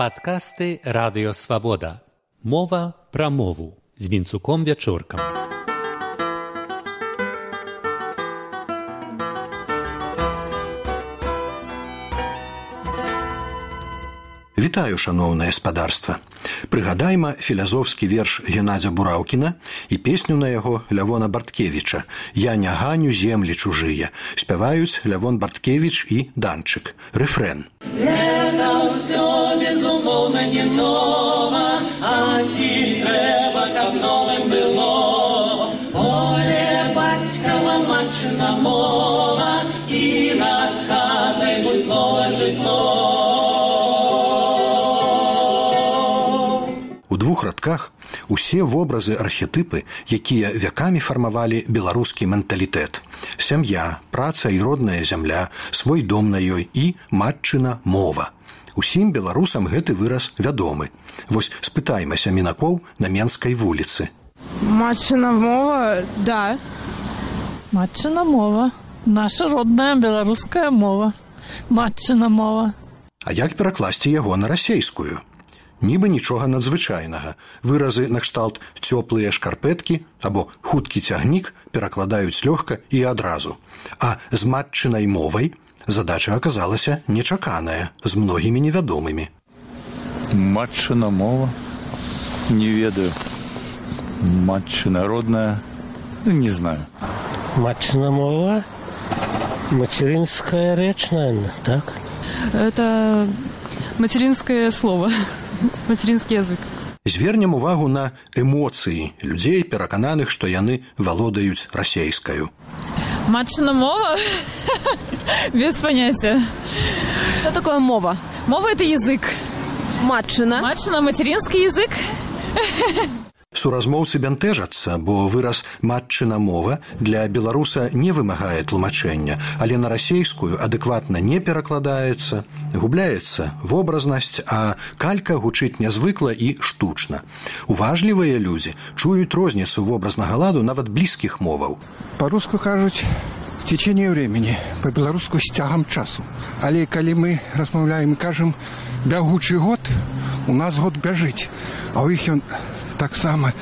Падкасты радыёвабода. Мова пра мову з вінцуком вячоркам. Вітаю шаноўнае спадарства. Прыгадайма філязофскі верш Геннадзя Бураўкіна і песню на яго Лявона Барткевіча. Я не ганю землі чужыя. спяваюць Лявон Барткевіч і данчык. Рэфрэн. безумоўна не нова, а ці трэба, каб новым было. Поле бацькава матчына мова і над хатай будь слова жытло. У двух радках усе вобразы архетыпы, якія вякамі фармавалі беларускі менталітэт. Сям'я, праца і родная зямля, свой дом на ёй і матчына мова. Усім беларусам гэты выраз вядомы. Вось спытаймася мінакоў на менскай вуліцы. Матчына мова да. Матчына мова. Наша родная беларуская мова. Матчына мова. А як перакласці яго на расейскую? Нібы нічога надзвычайнага. Выразы накшталт цёплыя шкарпэткі або хуткі цягнік перакладаюць лёгка і адразу. А з матчынай мовай задача аказалася нечаканая з многімі невядомымі. Матчына мова не ведаю. Матчы народная не знаю. Матчына мова материнская рэч наверное, так Это материнское слово. Материнский язык. Звернем увагу на эмоцыі людзей, перакананых, што яны валодаюць расейскаю. Матчына мова? Без понятия. Что такое мова? Мова – это язык. Матчина. Матчына – материнский язык. Суразмоўцы бянтэжацца, бо выраз матчына мова для беларуса не вымагае тлумачэння, але на расейскую адэкватна не перакладаецца, губляецца вобразнасць, а калька гучыць нязвыкла і штучна. Уважлівыя людзі чуюць розніцу вобразнага ладу нават блізкіх моваў. По-руску кажуць течение времени, по-беларуску з цягам часу. Але калі мы размаўляем і кажам бягучы год, у нас год бяжыць, а ў іх ён таксама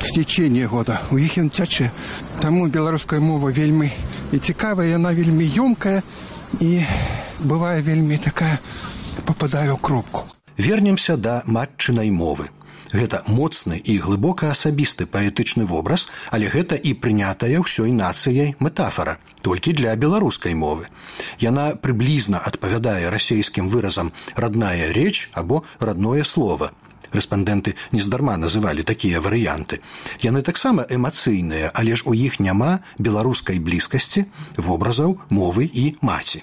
з цячение года у іх ён цячэ. Таму беларуская мова вельмі і цікавая, яна вельмі ёмкая і бывае вельмі такая попадае ў кропку. Вернемся да матчынай мовы. Гэта моцны і глыбока асабісты паэтычны вобраз, але гэта і прынятая ўсёй нацыяй метафора, толькі для беларускай мовы. Яна прыблізна адпавядае расейскім выразам радная рэч або родное слово. Рэспандэнты нездарма называлі такія варыянты. Яны таксама эмацыйныя, але ж у іх няма беларускай блізкасці, вобразаў, мовы і маці.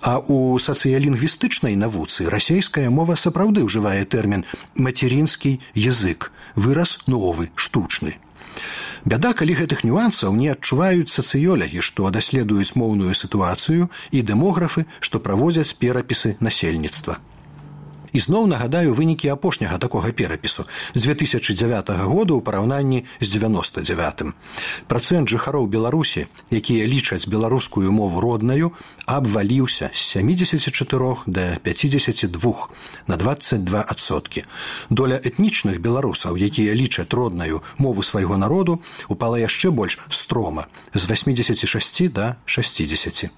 А у сацыялінгвістычнай навуцы расійская мова сапраўды ўжывае тэрмін мацерінскі язык, выраз новы, штучны. Бяда, калі гэтых нюансаў не адчуваюць сацыёлягі, што даследуюць моўную сітуацыю і дэмографы, што правозяць перапісы насельніцтва. Ізноў нагадаю вынікі апошняга такога перапісу з 2009 году ў параўнанні з 99. Працэнт жыхароў Беларусі, якія лічаць беларускую мову роднаю, абваліўся з 74 до 52 на 22 адсоткі. Доля этнічных беларусаў, якія лічаць роднаю мову свайго народу, упала яшчэ больш строма з 86 до 60.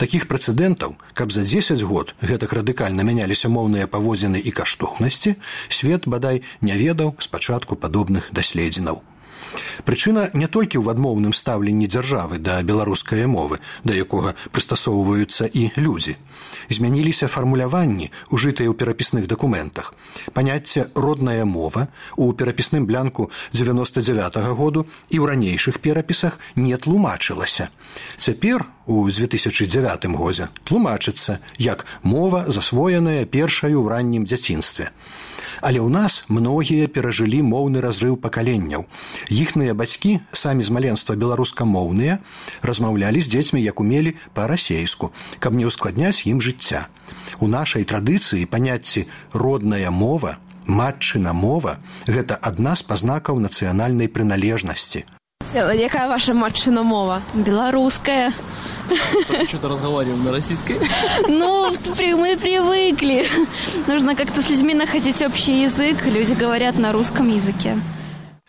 Такіх прэцэдэнтаў, каб за 10 год гэтак радыкальна мяняліся моўныя паводзіны паводзіны і каштоўнасці свет бадай не ведаў спачатку падобных даследзінаў. Прычына не толькі ў адмоўным стаўленні дзяржавы да беларускай мовы, да якога прыстасоўваюцца і людзі. Змяніліся фармуляванні, ужытыя ў перапісных дакументах. Паняцце родная мова у перапісным блянку 99 -го году і ў ранейшых перапісах не тлумачылася. Цяпер у 2009 годзе тлумачыцца як мова засвоеная першаю ў раннім дзяцінстве. Але ў нас многія перажылі моўны разрыў пакаленняў. Іхныя бацькі самі з маленства беларускамоўныя размаўлялі з дзецьмі, як умелі па-расейску, каб не ўскладняць ім жыцця. У нашай традыцыі паняцці родная мова, матчына мова гэта адна з пазнакаў нацыянальнай прыналежнасці. Якая ваша матчына мова? Беларуская. Что-то разговариваем на российской. Ну, мы привыкли. Нужно как-то с людьми находить общий язык. Люди говорят на русском языке.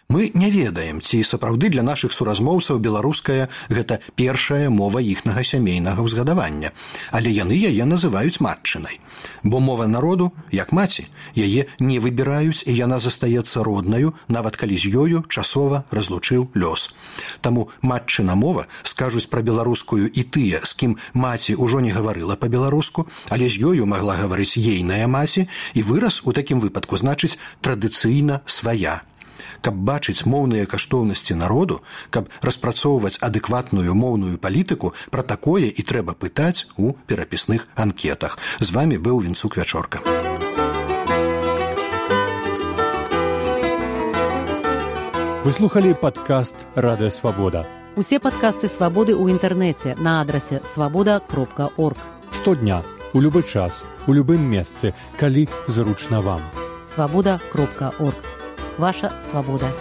Мы не ведаем, ці сапраўды для нашых суразмоўцаў беларуская гэта першая мова іхнага сямейнага ўзгадавання, але яны яе называюць матчынай. Бо мова народу, як маці, яе не выбіраюць і яна застаецца роднаю, нават калі з ёю часова разлучыў лёс. Таму матчына мова скажуць пра беларускую і тыя, з кім маці ўжо не гаварыла па-беларуску, але з ёю магла гаварыць ейная маці і выраз у такім выпадку значыць традыцыйна свая каб бачыць моўныя каштоўнасці народу, каб распрацоўваць адэкватную моўную палітыку, пра такое і трэба пытаць у перапісных анкетах. З вами быў вінцук вячорка. Вы слухали падкаст радыё свабода. Усе падкасты свабоды ў інтэрнэце на адрасе свабода кропка орг. Штодня, у любы час, у любым месцы, калі зручна вам. Свабода кропка орг. Ваша свабода.